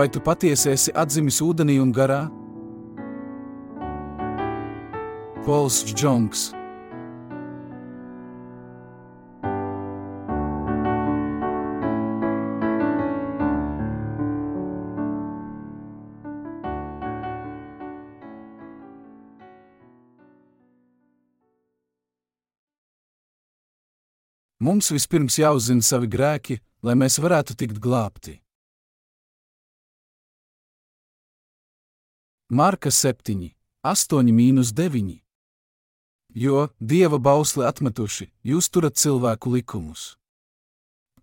Vai tu patiesi esi atzimis ūdenī un garā? Pols Džongs Mums vispirms jāuzzina savi grēki, lai mēs varētu tikt glābti. Marka 7, 8,9 Jo dieva bausli atmetuši, jūs turat cilvēku likumus.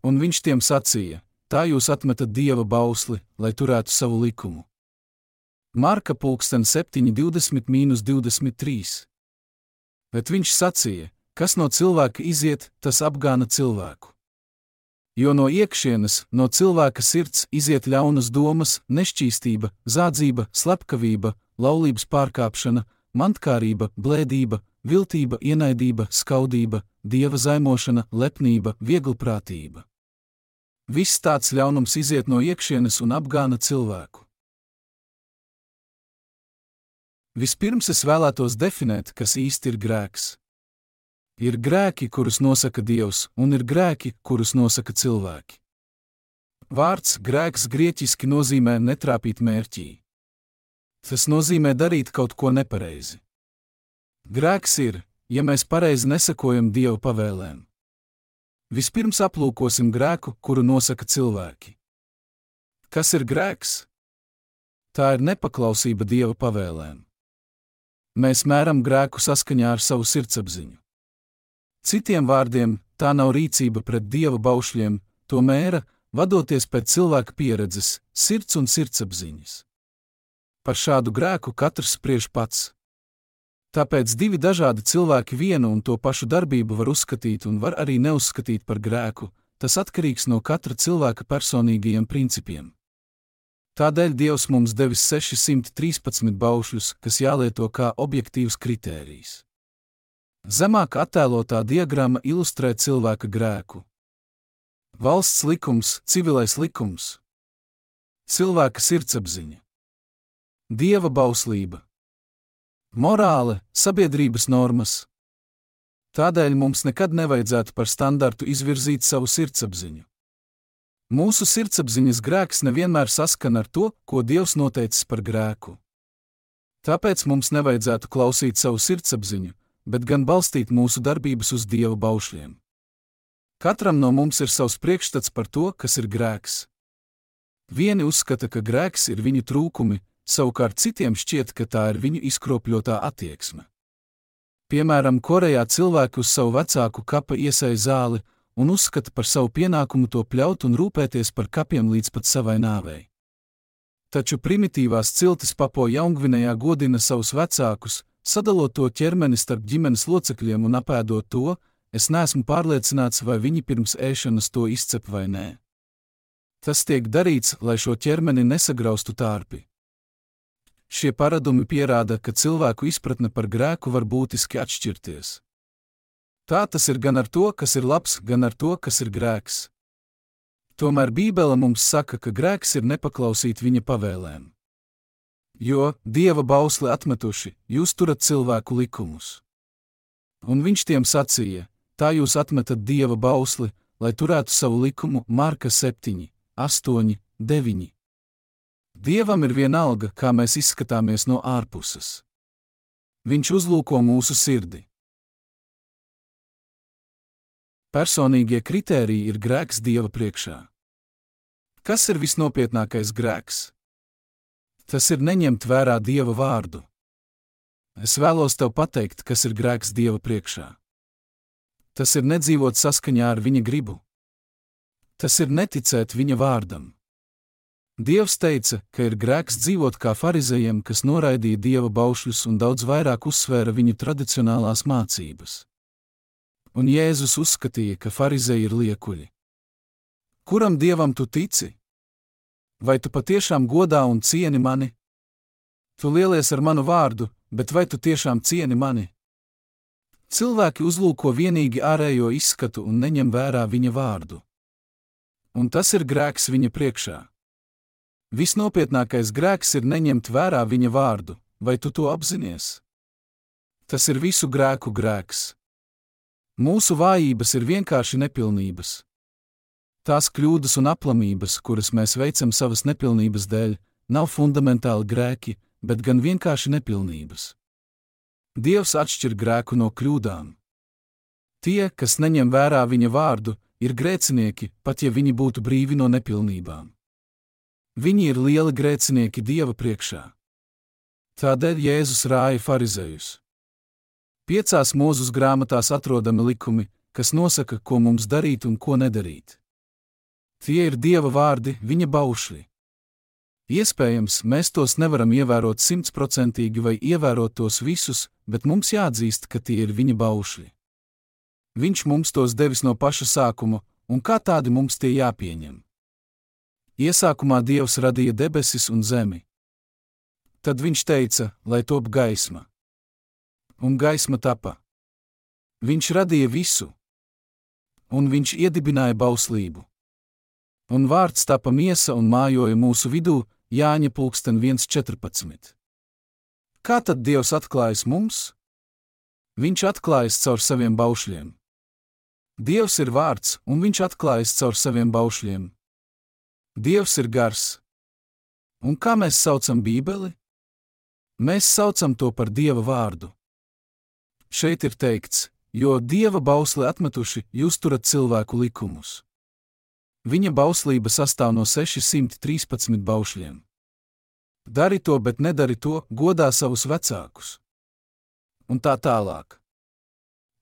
Un viņš tiem sacīja: Tā jūs atmetat dieva bausli, lai turētu savu likumu. Marka pulksten 7, 20, 23. Bet viņš sacīja: Kas no cilvēka iziet, tas apgāna cilvēku. Jo no iekšienes, no cilvēka sirds iziet ļaunas domas, nešķīstība, zādzība, slepkavība, laulības pārkāpšana, mantkārība, blēdība, viltība, ienaidība, skaudība, dieva zaimošana, lepnība, vieglprātība. Viss tāds ļaunums iziet no iekšienes un apgāna cilvēku. Vispirms es vēlētos definēt, kas īsti ir grēks. Ir grēki, kurus nosaka Dievs, un ir grēki, kurus nosaka cilvēki. Vārds grēks grieķiski nozīmē netrāpīt mērķī. Tas nozīmē darīt kaut ko nepareizi. Grēks ir, ja mēs pareizi nesakojam Dieva pavēlēm. Vispirms aplūkosim grēku, kuru nosaka cilvēki. Kas ir grēks? Tā ir nepaklausība Dieva pavēlēm. Mēs mēram grēku saskaņā ar savu sirdsapziņu. Citiem vārdiem, tā nav rīcība pret dieva baušļiem, to mēra, vadoties pēc cilvēka pieredzes, sirds un sirdsapziņas. Par šādu grēku katrs spriež pats. Tāpēc divi dažādi cilvēki vienu un to pašu darbību var uzskatīt un var arī neuzskatīt par grēku, tas atkarīgs no katra cilvēka personīgajiem principiem. Tādēļ Dievs mums devis 613 baušļus, kas jālieto kā objektīvs kritērijs. Zemāk attēlotā diagramma ilustrē cilvēka grēku. Valsts likums, civilais likums, cilvēka sirdsapziņa, dieva bauslība, morāle, sabiedrības normas. Tādēļ mums nekad nevajadzētu par standartu izvirzīt savu sirdsapziņu. Mūsu sirdsapziņas grēks nevienmēr saskan ar to, ko Dievs noteicis par grēku. Tāpēc mums nevajadzētu klausīt savu sirdsapziņu, bet gan balstīt mūsu darbības uz Dieva baušļiem. Katram no mums ir savs priekšstats par to, kas ir grēks. Vieni uzskata, ka grēks ir viņu trūkumi, savukārt citiem šķiet, ka tā ir viņu izkropļotā attieksme. Piemēram, Korejā cilvēki uz savu vecāku kapa iesēja zāli un uzskata par savu pienākumu to pļaut un rūpēties par kapiem līdz pat savai nāvei. Taču primitīvās ciltis papo Jaungvinējā godina savus vecākus, Sadalot to ķermeni starp ģimenes locekļiem un apēdot to, es neesmu pārliecināts, vai viņi pirms ēšanas to izcep vai nē. Tas tiek darīts, lai šo ķermeni nesagraustu tārpi. Šie paradumi pierāda, ka cilvēku izpratne par grēku var būtiski atšķirties. Tā tas ir gan ar to, kas ir labs, gan ar to, kas ir grēks. Tomēr Bībele mums saka, ka grēks ir nepaklausīt viņa pavēlēm jo dieva bausli atmetuši, jūs turat cilvēku likumus. Un viņš tiem sacīja: Tā jūs atmetat dieva bausli, lai turētu savu likumu, Marka 7, 8, 9. Dievam ir vienalga, kā mēs izskatāmies no ārpuses. Viņš uzlūko mūsu sirdi. Personīgie kritēriji ir grēks Dieva priekšā. Kas ir visnopietnākais grēks? Tas ir neņemt vērā Dieva vārdu. Es vēlos tev pateikt, kas ir grēks Dieva priekšā. Tas ir nedzīvot saskaņā ar viņa gribu. Tas ir neticēt viņa vārdam. Dievs teica, ka ir grēks dzīvot kā farizējiem, kas noraidīja dieva baušļus un daudz vairāk uzsvēra viņu tradicionālās mācības. Un Jēzus uzskatīja, ka farizēji ir liekuļi. Kuram dievam tu tici? Vai tu patiešām godā un cieni mani? Tu lielies ar manu vārdu, bet vai tu tiešām cieni mani? Cilvēki uzlūko vienīgi ārējo izskatu un neņem vērā viņa vārdu. Un tas ir grēks viņa priekšā. Visnopietnākais grēks ir neņemt vērā viņa vārdu, vai tu to apzinājies? Tas ir visu grēku grēks. Mūsu vājības ir vienkārši nepilnības. Tās kļūdas un aplamības, kuras mēs veicam savas nepilnības dēļ, nav fundamentāli grēki, bet gan vienkārši nepilnības. Dievs atšķir grēku no kļūdām. Tie, kas neņem vērā viņa vārdu, ir grēcinieki, pat ja viņi būtu brīvi no nepilnībām. Viņi ir lieli grēcinieki Dieva priekšā. Tādēļ Jēzus rāja farizējus. Piecās mūzus grāmatās atrodami likumi, kas nosaka, ko mums darīt un ko nedarīt. Tie ir Dieva vārdi, viņa baušļi. Iespējams, mēs tos nevaram ievērot simtprocentīgi vai ievērot tos visus, bet mums jāatzīst, ka tie ir viņa baušļi. Viņš mums tos devis no paša sākuma, un kā tādi mums tie jāpieņem. Iesākumā Dievs radīja debesis un zemi. Tad viņš teica, lai top gaisma. Un gaisma tapa. Viņš radīja visu, un viņš iedibināja bauslību. Un vārds tapa miesa un mājoja mūsu vidū, Jāņa pulksten 1.14. Kā tad Dievs atklājas mums? Viņš atklājas caur saviem baušļiem. Dievs ir vārds, un viņš atklājas caur saviem baušļiem. Dievs ir gars. Un kā mēs saucam Bībeli? Mēs saucam to par Dieva vārdu. Šeit ir teikts, jo Dieva bausli atmetuši, jūs turat cilvēku likumus. Viņa bauslība sastāv no 613 baušļiem. Dari to, bet nedari to, godā savus vecākus. Un tā tālāk.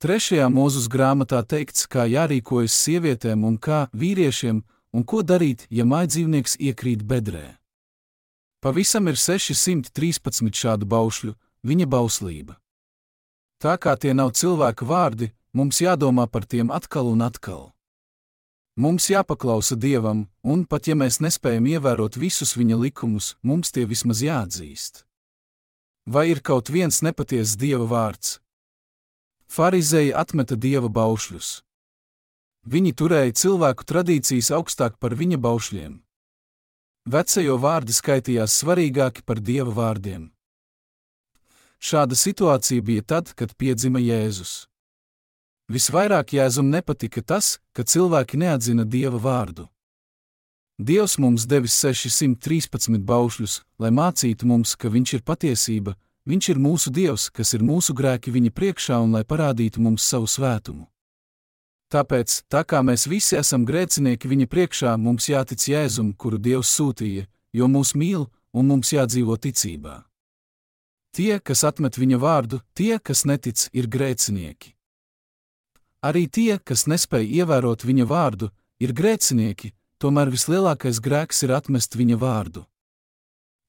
Trešajā mūzes grāmatā teikts, kā jārīkojas sievietēm un kā vīriešiem, Un ko darīt, ja mājdzīvnieks iekrīt bedrē? Pavisam ir 613 šādu baušļu, viņa bauslība. Tā kā tie nav cilvēka vārdi, mums jādomā par tiem atkal un atkal. Mums jāpaklausa Dievam, un pat ja mēs nespējam ievērot visus viņa likumus, mums tie vismaz jāatzīst. Vai ir kaut viens nepatiess Dieva vārds? Pharizēji atmeta Dieva baušļus. Viņi turēja cilvēku tradīcijas augstāk par viņa baušļiem. Vecējo vārdi skaitījās svarīgāki par dieva vārdiem. Šāda situācija bija tad, kad piedzima Jēzus. Visvairāk Jēzum nepatika tas, ka cilvēki neatzina dieva vārdu. Dievs mums devis 613 baušļus, lai mācītu mums, ka Viņš ir patiesība, Viņš ir mūsu Dievs, kas ir mūsu grēki Viņa priekšā un lai parādītu mums savu svētumu. Tāpēc, tā kā mēs visi esam grēcinieki viņa priekšā, mums jātic Jēzum, kuru Dievs sūtīja, jo mūs mīl un mums jādzīvo ticībā. Tie, kas atmet viņa vārdu, tie, kas netic, ir grēcinieki. Arī tie, kas nespēj ievērot viņa vārdu, ir grēcinieki, tomēr vislielākais grēks ir atmest viņa vārdu.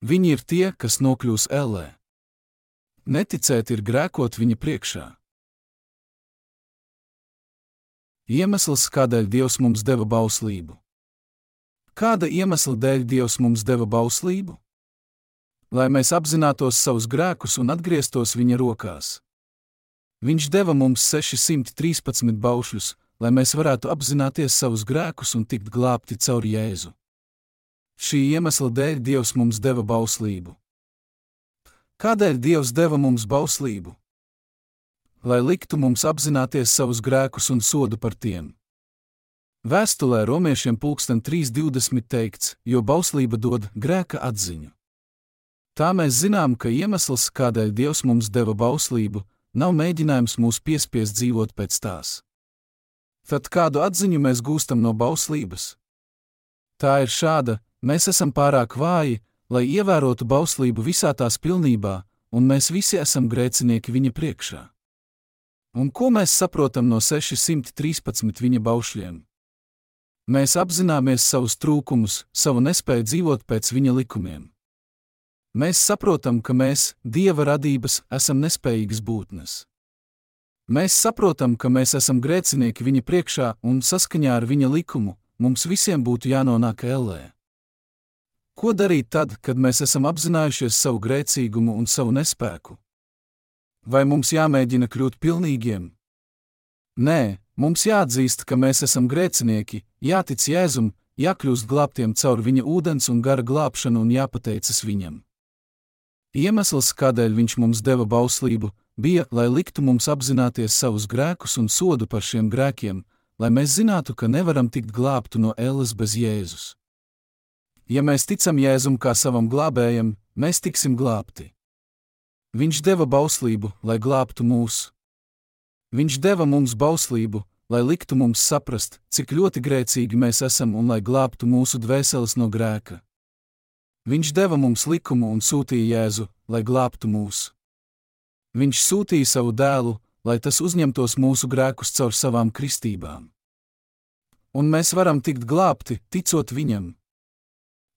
Viņi ir tie, kas nokļūs ellē. Neticēt ir grēkot viņa priekšā. Iemesls, kādēļ Dievs mums deva bauslību. Kāda iemesla dēļ Dievs mums deva bauslību? Lai mēs apzinātos savus grēkus un atgrieztos viņa rokās. Viņš deva mums 613 baušļus, lai mēs varētu apzināties savus grēkus un tikt glābti caur Jēzu. Šī iemesla dēļ Dievs mums deva bauslību. Kādēļ Dievs deva mums bauslību? lai liktu mums apzināties savus grēkus un sodu par tiem. Vēstulē romiešiem pulksten 3.20 teikts, jo bauslība dod grēka atziņu. Tā mēs zinām, ka iemesls, kādēļ Dievs mums deva bauslību, nav mēģinājums mūs piespiest dzīvot pēc tās. Tad kādu atziņu mēs gūstam no bauslības? Tā ir šāda: mēs esam pārāk vāji, lai ievērotu bauslību visā tās pilnībā, un mēs visi esam grēcinieki viņa priekšā. Un ko mēs saprotam no 613 viņa baušļiem? Mēs apzināmies savus trūkumus, savu nespēju dzīvot pēc viņa likumiem. Mēs saprotam, ka mēs, dieva radības, esam nespējīgas būtnes. Mēs saprotam, ka mēs esam grēcinieki viņa priekšā un saskaņā ar viņa likumu mums visiem būtu jānonāk ellē. Ko darīt tad, kad mēs esam apzinājušies savu grēcīgumu un savu nespēku? Vai mums jāmēģina kļūt pilnīgiem? Nē, mums jāatzīst, ka mēs esam grēcinieki, jātic Jēzum, jākļūst glābtiem caur viņa ūdens un gara glābšanu un jāpateicas viņam. Iemesls, kādēļ viņš mums deva bauslību, bija, lai liktu mums apzināties savus grēkus un sodu par šiem grēkiem, lai mēs zinātu, ka nevaram tikt glābtu no ēles bez Jēzus. Ja mēs ticam Jēzum kā savam glābējam, mēs tiksim glābti. Viņš deva bauslību, lai glābtu mūs. Viņš deva mums bauslību, lai liktu mums saprast, cik ļoti grēcīgi mēs esam un lai glābtu mūsu dvēseles no grēka. Viņš deva mums likumu un sūtīja Jēzu, lai glābtu mūs. Viņš sūtīja savu dēlu, lai tas uzņemtos mūsu grēkus caur savām kristībām. Un mēs varam tikt glābti, ticot viņam.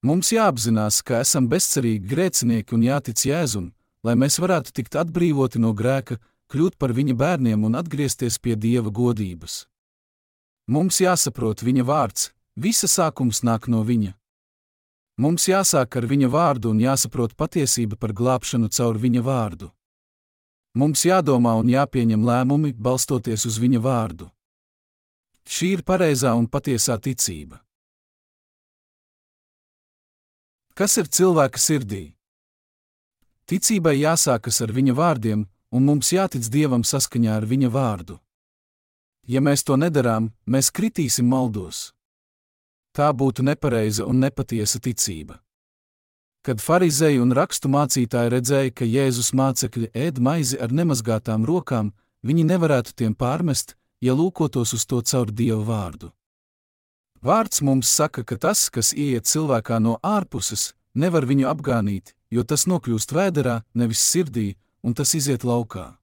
Mums jāapzinās, ka esam bezcerīgi grēcinieki un jātic Jēzum, lai mēs varētu tikt atbrīvoti no grēka, kļūt par viņa bērniem un atgriezties pie dieva godības. Mums jāsaprot viņa vārds, visa sākums nāk no viņa. Mums jāsāk ar viņa vārdu un jāsaprot patiesība par glābšanu caur viņa vārdu. Mums jādomā un jāpieņem lēmumi, balstoties uz viņa vārdu. Šī ir pareizā un patiesā ticība. Kas ir cilvēka sirdī? Ticībai jāsākas ar viņa vārdiem, un mums jātic Dievam saskaņā ar viņa vārdu. Ja mēs to nedarām, mēs kritīsim maldos. Tā būtu nepareiza un nepatiesa ticība. Kad farizēji un rakstu mācītāji redzēja, ka Jēzus mācekļi ēd maizi ar nemazgātām rokām, viņi nevarētu tiem pārmest, ja lūkotos uz to caur Dieva vārdu. Vārds mums saka, ka tas, kas ieiet cilvēkā no ārpuses, nevar viņu apgānīt, jo tas nokļūst vēderā, nevis sirdī, un tas iziet laukā.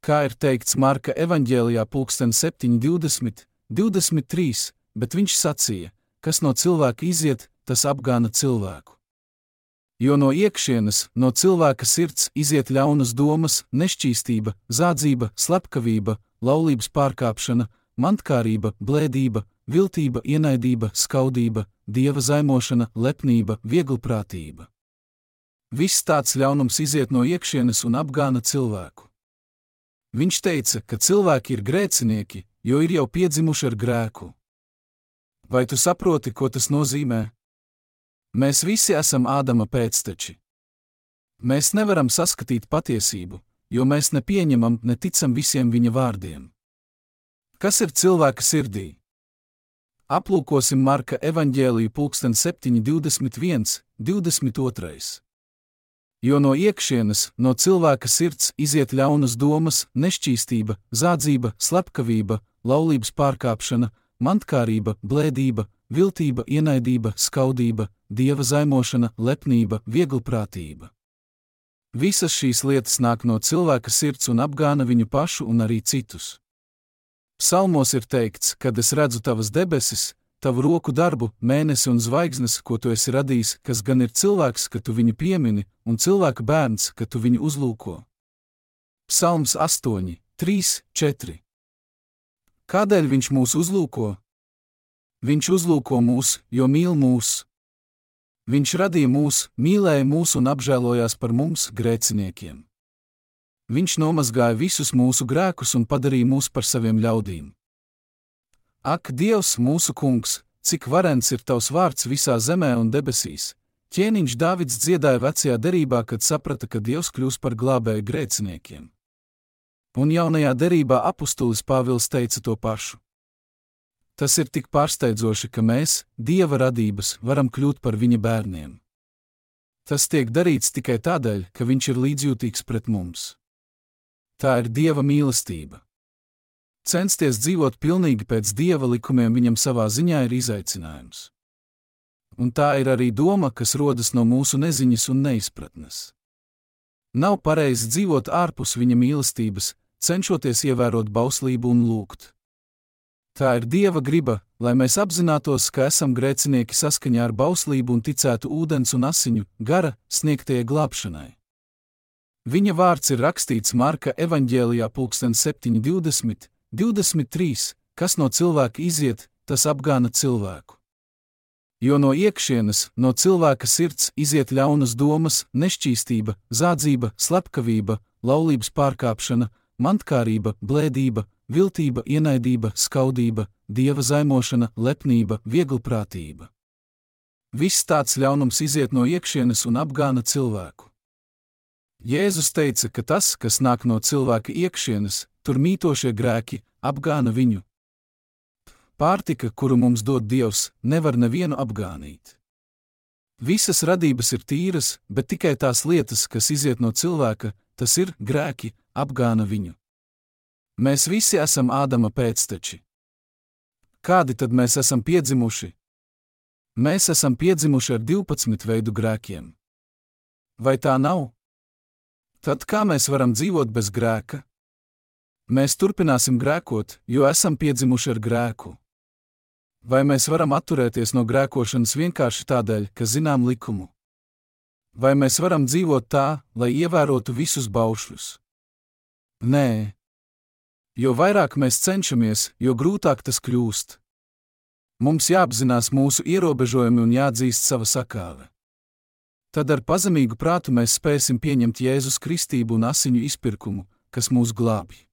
Kā ir teikts Marka evanģēlijā, pulksten 7, 20, 23, bet viņš sacīja, kas no cilvēka iziet, tas apgāna cilvēku. Jo no iekšienes, no cilvēka sirds iziet ļaunas domas, nešķīstība, zādzība, slepkavība, laulības pārkāpšana, mantkārība, blēdība, viltība, ienaidība, skaudība, dieva zaimošana, lepnība, vieglprātība. Viss tāds ļaunums iziet no iekšienes un apgāna cilvēku. Viņš teica, ka cilvēki ir grēcinieki, jo ir jau piedzimuši ar grēku. Vai tu saproti, ko tas nozīmē? Mēs visi esam Ādama pēcteči. Mēs nevaram saskatīt patiesību, jo mēs nepieņemam, neticam visiem viņa vārdiem. Kas ir cilvēka sirdī? Aplūkosim Marka evanģēliju pulksten 7, 21, 22. Jo no iekšienes, no cilvēka sirds iziet ļaunas domas, nešķīstība, zādzība, slepkavība, laulības pārkāpšana, mantkārība, blēdība, viltība, ienaidība, skaudība, dieva zaimošana, lepnība, vieglprātība. Visas šīs lietas nāk no cilvēka sirds un apgāna viņu pašu un arī citus. Psalmos ir teikts, kad es redzu tavas debesis, tavu roku darbu, mēnesi un zvaigznes, ko tu esi radījis, kas gan ir cilvēks, ka tu viņu piemini, un cilvēka bērns, ka tu viņu uzlūko. Psalms 8, 3, 4. Kādēļ viņš mūs uzlūko? Viņš uzlūko mūs, jo mīl mūs. Viņš radīja mūs, mīlēja mūs un apžēlojās par mums, grēciniekiem. Viņš nomazgāja visus mūsu grēkus un padarīja mūs par saviem ļaudīm. Ak, Dievs, mūsu kungs, cik varens ir tavs vārds visā zemē un debesīs! Ķēniņš Dāvids dziedāja vecajā derībā, kad saprata, ka Dievs kļūs par glābēju grēciniekiem. Un jaunajā derībā apustulis Pāvils teica to pašu. Tas ir tik pārsteidzoši, ka mēs, Dieva radības, varam kļūt par viņa bērniem. Tas tiek darīts tikai tādēļ, ka viņš ir līdzjūtīgs pret mums. Tā ir Dieva mīlestība. Censties dzīvot pilnīgi pēc dieva likumiem viņam savā ziņā ir izaicinājums. Un tā ir arī doma, kas rodas no mūsu neziņas un neizpratnes. Nav pareizi dzīvot ārpus viņa mīlestības, cenšoties ievērot bauslību un lūgt. Tā ir dieva griba, lai mēs apzinātos, ka esam grēcinieki saskaņā ar bauslību un ticētu ūdens un asiņu, gara, sniegtajai glābšanai. Viņa vārds ir rakstīts Marka evanģēlijā, 7.20. 23. Kas no cilvēka iziet, tas apgāna cilvēku. Jo no iekšienes, no cilvēka sirds iziet ļaunas domas, nešķīstība, zādzība, slepkavība, laulības pārkāpšana, mantkārība, blēdība, viltība, ienaidība, skaudība, dieva zaimošana, lepnība, vieglprātība. Viss tāds ļaunums iziet no iekšienes un apgāna cilvēku. Jēzus teica, ka tas, kas nāk no cilvēka iekšienes, tur mītošie grēki, apgāna viņu. Pārtika, kuru mums dod Dievs, nevar nevienu apgānīt. Visas radības ir tīras, bet tikai tās lietas, kas iziet no cilvēka, tas ir grēki, apgāna viņu. Mēs visi esam Ādama pēcteči. Kādi tad mēs esam piedzimuši? Mēs esam piedzimuši ar 12 veidu grēkiem. Vai tā nav? Tad kā mēs varam dzīvot bez grēka? Mēs turpināsim grēkot, jo esam piedzimuši ar grēku. Vai mēs varam atturēties no grēkošanas vienkārši tādēļ, ka zinām likumu? Vai mēs varam dzīvot tā, lai ievērotu visus baušļus? Nē, Jo vairāk mēs cenšamies, jo grūtāk tas kļūst. Mums jāapzinās mūsu ierobežojumi un jāatzīst sava sakāve. Tad ar pazemīgu prātu mēs spēsim pieņemt Jēzus kristību un asiņu izpirkumu, kas mūs glābj.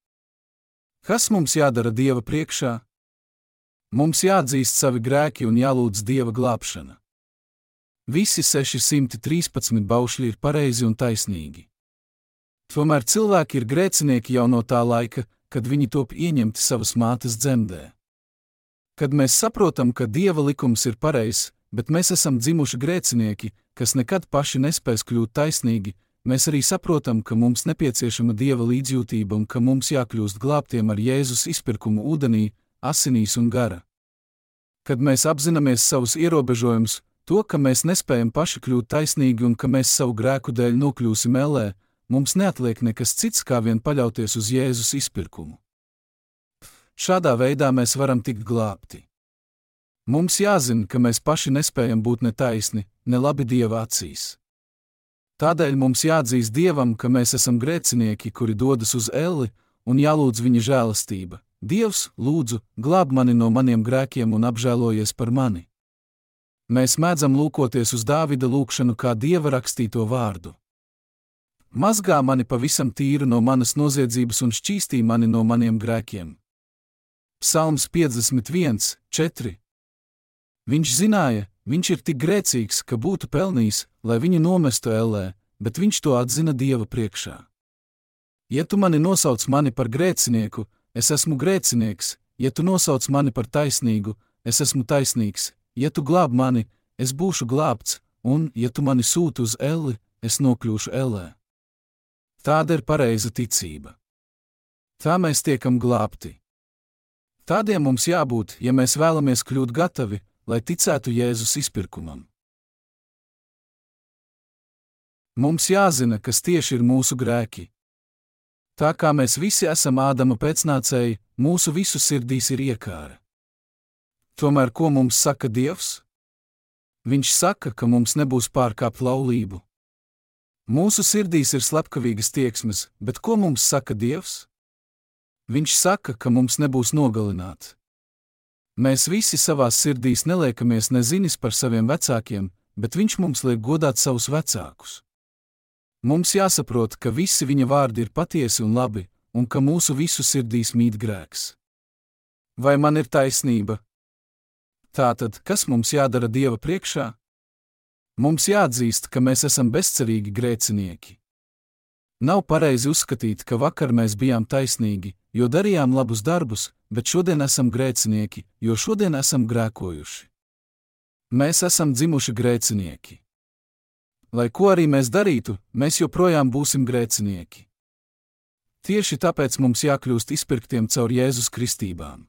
Kas mums jādara Dieva priekšā? Mums jāatzīst savi grēki un jālūdz Dieva glābšana. Visi 613 baušļi ir pareizi un taisnīgi. Tomēr cilvēki ir grēcinieki jau no tā laika, kad viņi top ieņemti savas mātes dzemdē. Kad mēs saprotam, ka Dieva likums ir pareizs, bet mēs esam dzimuši grēcinieki, kas nekad paši nespēs kļūt taisnīgi, mēs arī saprotam, ka mums nepieciešama Dieva līdzjūtība un ka mums jākļūst glābtiem ar Jēzus izpirkumu ūdenī, asinīs un gara. Kad mēs apzināmies savus ierobežojumus, to, ka mēs nespējam paši kļūt taisnīgi un ka mēs savu grēku dēļ nokļūsim ellē, mums neatliek nekas cits, kā vien paļauties uz Jēzus izpirkumu. Šādā veidā mēs varam tikt glābti. Mums jāzina, ka mēs paši nespējam būt netaisni, ne labi Dieva acīs. Tādēļ mums jāatzīst Dievam, ka mēs esam grēcinieki, kuri dodas uz elli, un jālūdz viņa žēlastība. Dievs, lūdzu, glāb mani no maniem grēkiem un apžēlojies par mani. Mēs mēdzam lūkoties uz Dāvida lūgšanu kā Dieva rakstīto vārdu mazgā mani pavisam tīru no manas noziedzības un šķīstī mani no maniem grēkiem. Psalms 51, 4. Viņš zināja, viņš ir tik grēcīgs, ka būtu pelnījis, lai viņu nomestu ellē, bet viņš to atzina Dieva priekšā. Ja tu mani nosauc mani par grēcinieku, es esmu grēcinieks, ja tu nosauc mani par taisnīgu, es esmu taisnīgs, ja tu glāb mani, es būšu glābts, un, ja tu mani sūti uz elli, es nokļūšu ellē. Tāda ir pareiza ticība. Tā mēs tiekam glābti. Tādiem mums jābūt, ja mēs vēlamies kļūt gatavi, lai ticētu Jēzus izpirkumam. Mums jāzina, kas tieši ir mūsu grēki. Tā kā mēs visi esam Ādama pēcnācēji, mūsu visu sirdīs ir iekāra. Tomēr ko mums saka Dievs? Viņš saka, ka mums nebūs pārkāpt laulību. Mūsu sirdīs ir slepkavīgas tieksmes, bet ko mums saka Dievs? Viņš saka, ka mums nebūs nogalināts. Mēs visi savās sirdīs neliekamies nezinis par saviem vecākiem, bet viņš mums liek godāt savus vecākus. Mums jāsaprot, ka visi viņa vārdi ir patiesi un labi, un ka mūsu visu sirdīs mīt grēks. Vai man ir taisnība? Tātad, kas mums jādara Dieva priekšā? Mums jāatzīst, ka mēs esam bezcerīgi grēcinieki. Nav pareizi uzskatīt, ka vakar mēs bijām taisnīgi, jo darījām labus darbus, bet šodien esam grēcinieki, jo šodien esam grēkojuši. Mēs esam dzimuši grēcinieki. Lai ko arī mēs darītu, mēs joprojām būsim grēcinieki. Tieši tāpēc mums jākļūst izpirktiem caur Jēzus kristībām.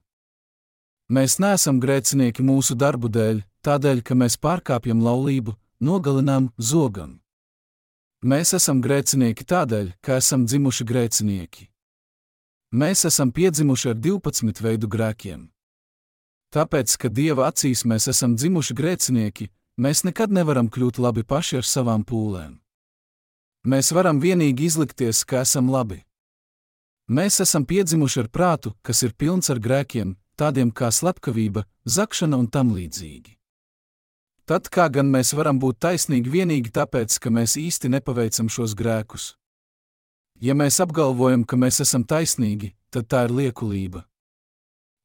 Mēs neesam grēcinieki mūsu darbu dēļ, tādēļ, ka mēs pārkāpjam laulību, nogalinām zogam. Mēs esam grēcinieki tādēļ, ka esam dzimuši grēcinieki. Mēs esam piedzimuši ar 12 veidu grēkiem. Tāpēc, ka Dieva acīs mēs esam dzimuši grēcinieki, mēs nekad nevaram kļūt labi paši ar savām pūlēm. Mēs varam vienīgi izlikties, ka esam labi. Mēs esam piedzimuši ar prātu, kas ir pilns ar grēkiem, tādiem kā slepkavība, zakšana un tam līdzīgi. Tad kā gan mēs varam būt taisnīgi vienīgi tāpēc, ka mēs īsti nepaveicam šos grēkus? Ja mēs apgalvojam, ka mēs esam taisnīgi, tad tā ir liekulība.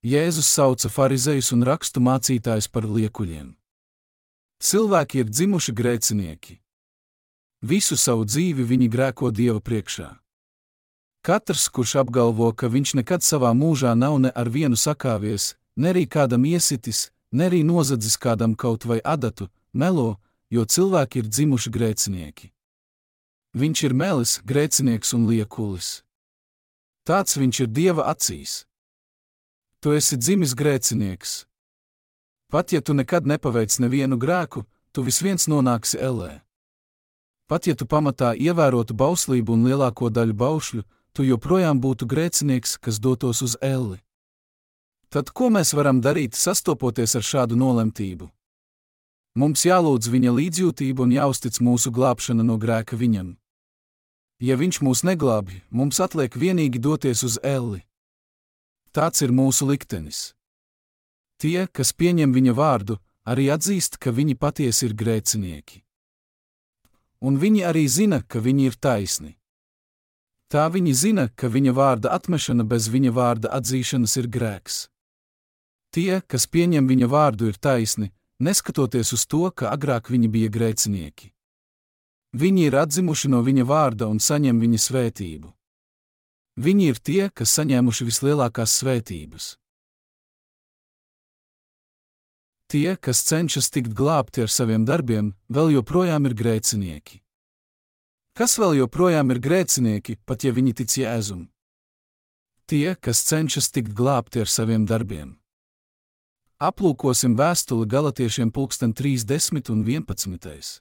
Jēzus sauca farizējus un rakstu mācītājus par liekuļiem. Cilvēki ir dzimuši grēcinieki. Visu savu dzīvi viņi grēko Dieva priekšā. Katrs, kurš apgalvo, ka viņš nekad savā mūžā nav ne ar vienu sakāvies, ne arī kādam iesitis, ne arī nozadzis kādam kaut vai adatu, melo, jo cilvēki ir dzimuši grēcinieki. Viņš ir melis, grēcinieks un liekulis. Tāds viņš ir Dieva acīs. Tu esi dzimis grēcinieks. Pat ja tu nekad nepaveic nevienu grēku, tu vis viens nonāksi ellē. Pat ja tu pamatā ievērotu bauslību un lielāko daļu baušļu, tu joprojām būtu grēcinieks, kas dotos uz elli. Tad ko mēs varam darīt, sastopoties ar šādu nolemtību? Mums jālūdz viņa līdzjūtība un jāuztic mūsu glābšana no grēka viņam. Ja viņš mūs neglābj, mums atliek vienīgi doties uz elli. Tāds ir mūsu liktenis. Tie, kas pieņem viņa vārdu, arī atzīst, ka viņi patiesi ir grēcinieki. Un viņi arī zina, ka viņi ir taisni. Tā viņi zina, ka viņa vārda atmešana bez viņa vārda atzīšanas ir grēks. Tie, kas pieņem viņa vārdu, ir taisni, neskatoties uz to, ka agrāk viņi bija grēcinieki. Viņi ir atzimuši no viņa vārda un saņem viņa svētību. Viņi ir tie, kas saņēmuši vislielākās svētības. Tie, kas cenšas tikt glābti ar saviem darbiem, vēl joprojām ir grēcinieki. Kas vēl joprojām ir grēcinieki, pat ja viņi tic jēzum? Tie, kas cenšas tikt glābti ar saviem darbiem. Aplūkosim vēstuli galotiešiem 30 un 11.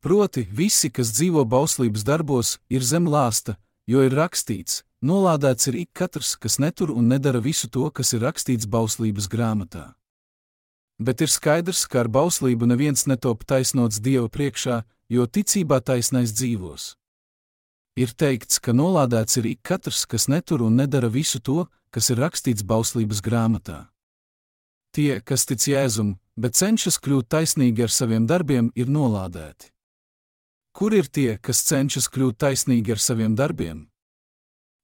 Proti, visi, kas dzīvo bauslības darbos, ir zem lāsta, jo ir rakstīts, nolādēts ir ik katrs, kas netur un nedara visu to, kas ir rakstīts bauslības grāmatā. Bet ir skaidrs, ka ar bauslību neviens netop taisnots Dieva priekšā, jo ticībā taisnais dzīvos. Ir teikts, ka nolādēts ir ik katrs, kas netur un nedara visu to, kas ir rakstīts bauslības grāmatā. Tie, kas tic Jēzum, bet cenšas kļūt taisnīgi ar saviem darbiem, ir nolādēti. Kur ir tie, kas cenšas kļūt taisnīgi ar saviem darbiem?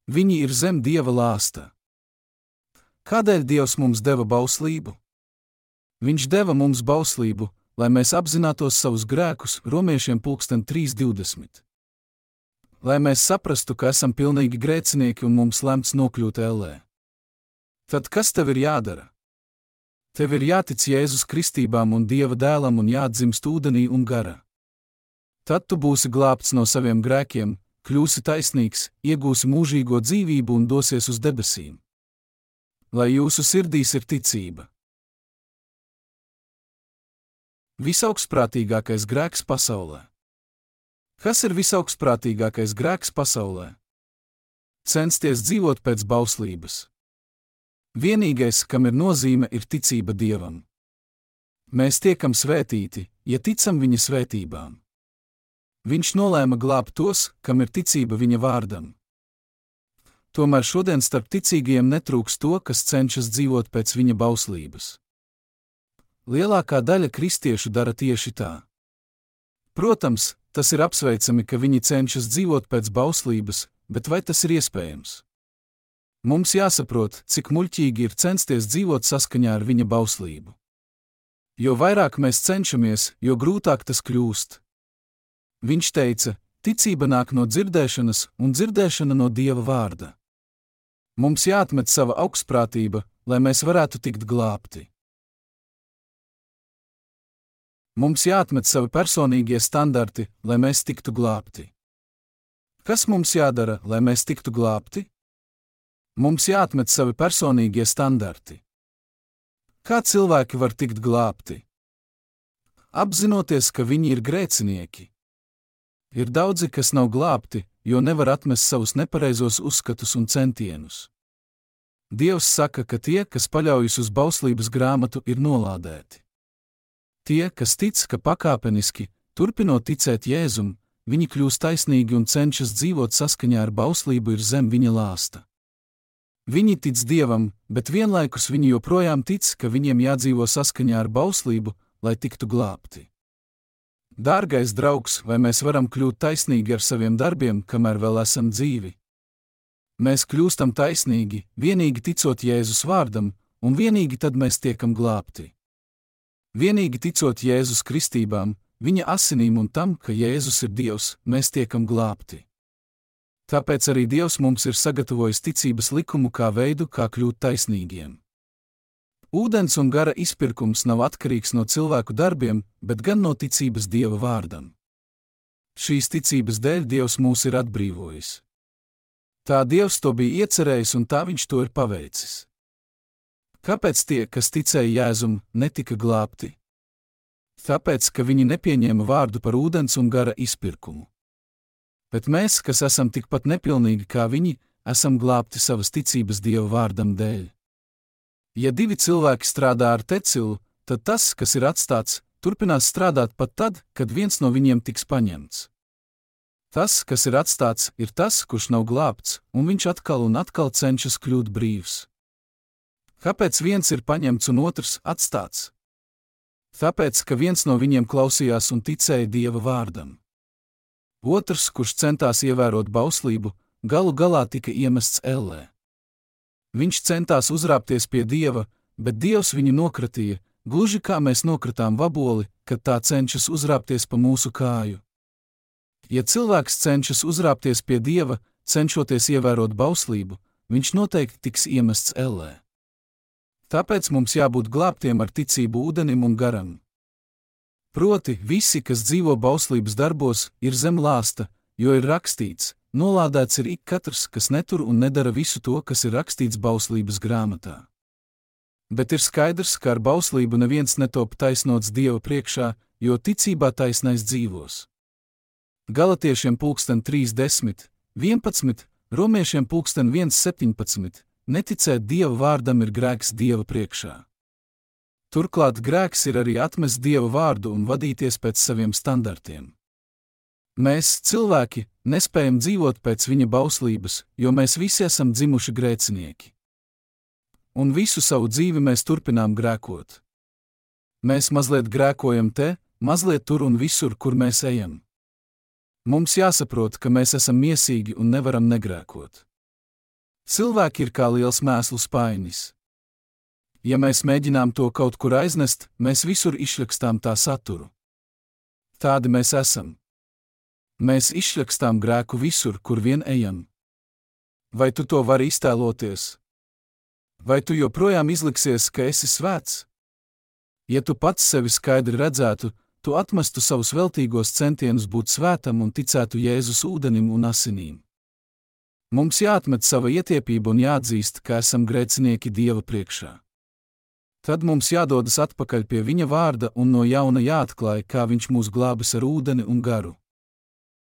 Viņi ir zem dieva lāsta. Kādēļ Dievs mums deva bauslību? Viņš deva mums bauslību, lai mēs apzinātos savus grēkus, romiešiem 3.20. Lai mēs saprastu, ka esam pilnīgi grēcinieki un mums lemts nokļūt ellē. Tad kas tev ir jādara? Tev ir jātic Jēzus kristībām un Dieva dēlam un jāatdzimst ūdenī un garā. Tad tu būsi glābts no saviem grēkiem, kļūsi taisnīgs, iegūsi mūžīgo dzīvību un dosies uz debesīm. Lai jūsu sirdīs ir ticība. Visaugstsprātīgākais grēks pasaulē. Kas ir visaugstsprātīgākais grēks pasaulē? Censties dzīvot pēc bauslības. Vienīgais, kam ir nozīme, ir ticība Dievam. Mēs tiekam svētīti, ja ticam Viņa svētībām. Viņš nolēma glābt tos, kam ir ticība viņa vārdam. Tomēr šodien starp ticīgajiem netrūks to, kas cenšas dzīvot pēc viņa bauslības. Lielākā daļa kristiešu dara tieši tā. Protams, tas ir apsveicami, ka viņi cenšas dzīvot pēc bauslības, bet vai tas ir iespējams? Mums jāsaprot, cik muļķīgi ir censties dzīvot saskaņā ar viņa bauslību. Jo vairāk mēs cenšamies, jo grūtāk tas kļūst. Viņš teica, ticība nāk no dzirdēšanas, un dzirdēšana no dieva vārda. Mums jāatmet sava augstprātība, lai mēs varētu tikt glābti. Mums jāatmet savi personīgie standarti, lai mēs tiktu glābti. Kas mums jādara, lai mēs tiktu glābti? Mums jāatmet savi personīgie standarti. Kā cilvēki var tikt glābti? Apzinoties, ka viņi ir grēcinieki. Ir daudzi, kas nav glābti, jo nevar atmest savus nepareizos uzskatus un centienus. Dievs saka, ka tie, kas paļaujas uz bauslības grāmatu, ir nolādēti. Tie, kas tic, ka pakāpeniski, turpinot ticēt Jēzum, viņi kļūst taisnīgi un cenšas dzīvot saskaņā ar bauslību, ir zem viņa lāsta. Viņi tic Dievam, bet vienlaikus viņi joprojām tic, ka viņiem jādzīvo saskaņā ar bauslību, lai tiktu glābti. Dārgais draugs, vai mēs varam kļūt taisnīgi ar saviem darbiem, kamēr vēl esam dzīvi? Mēs kļūstam taisnīgi, vienīgi ticot Jēzus vārdam, un vienīgi tad mēs tiekam glābti. Vienīgi ticot Jēzus kristībām, viņa asinīm un tam, ka Jēzus ir Dievs, mēs tiekam glābti. Tāpēc arī Dievs mums ir sagatavojis ticības likumu kā veidu, kā kļūt taisnīgiem. Ūdens un gara izpirkums nav atkarīgs no cilvēku darbiem, bet gan no ticības Dieva vārdam. Šīs ticības dēļ Dievs mūs ir atbrīvojis. Tā Dievs to bija iecerējis un tā viņš to ir paveicis. Kāpēc tie, kas ticēja Jēzum, netika glābti? Tāpēc, ka viņi nepieņēma vārdu par ūdens un gara izpirkumu. Bet mēs, kas esam tikpat nepilnīgi kā viņi, esam glābti savas ticības Dieva vārdam dēļ. Ja divi cilvēki strādā ar tecilu, tad tas, kas ir atstāts, turpinās strādāt pat tad, kad viens no viņiem tiks paņemts. Tas, kas ir atstāts, ir tas, kurš nav glābts, un viņš atkal un atkal cenšas kļūt brīvs. Kāpēc viens ir paņemts un otrs atstāts? Tāpēc, ka viens no viņiem klausījās un ticēja Dieva vārdam. Otrs, kurš centās ievērot bauslību, galu galā tika iemests ellē. Viņš centās uzrāpties pie Dieva, bet Dievs viņu nokratīja, gluži kā mēs nokritām vaboli, kad tā cenšas uzrāpties pa mūsu kāju. Ja cilvēks cenšas uzrāpties pie dieva, cenšoties ievērot bauslību, viņš noteikti tiks iemests ellē. Tāpēc mums jābūt glābtiem ar ticību ūdenim un garam. Proti, visi, kas dzīvo bauslības darbos, ir zem lāsta, jo ir rakstīts: nolādēts ir ik katrs, kas netur un nedara visu to, kas ir rakstīts bauslības grāmatā. Bet ir skaidrs, ka ar bauslību neviens netop taisnots Dieva priekšā, jo ticībā taisnais dzīvos. Galatiešiem pulksten 3, 11, romiešiem pulksten 1, 17. Neticēt Dieva vārdam ir grēks Dieva priekšā. Turklāt grēks ir arī atmest Dieva vārdu un vadīties pēc saviem standartiem. Mēs, cilvēki, nespējam dzīvot pēc viņa bauslības, jo mēs visi esam dzimuši grēcinieki. Un visu savu dzīvi mēs turpinām grēkot. Mēs mazliet grēkojam te, mazliet tur un visur, kur mēs ejam. Mums jāsaprot, ka mēs esam miesīgi un nevaram negrēkot. Cilvēki ir kā liels mēslu spainis. Ja mēs mēģinām to kaut kur aiznest, mēs visur izšļakstām tā saturu. Tādi mēs esam. Mēs izšļakstām grēku visur, kur vien ejam. Vai tu to vari iztēloties? Vai tu joprojām izliksies, ka esi svēts? Ja tu pats sevi skaidri redzētu, tu atmestu savus veltīgos centienus būt svētam un ticētu Jēzus ūdenim un asinīm. Mums jāatmet sava ietiepība un jāatzīst, ka esam grēcinieki Dieva priekšā. Tad mums jādodas atpakaļ pie Viņa vārda un no jauna jāatklāj, kā Viņš mūs glābis ar ūdeni un garu.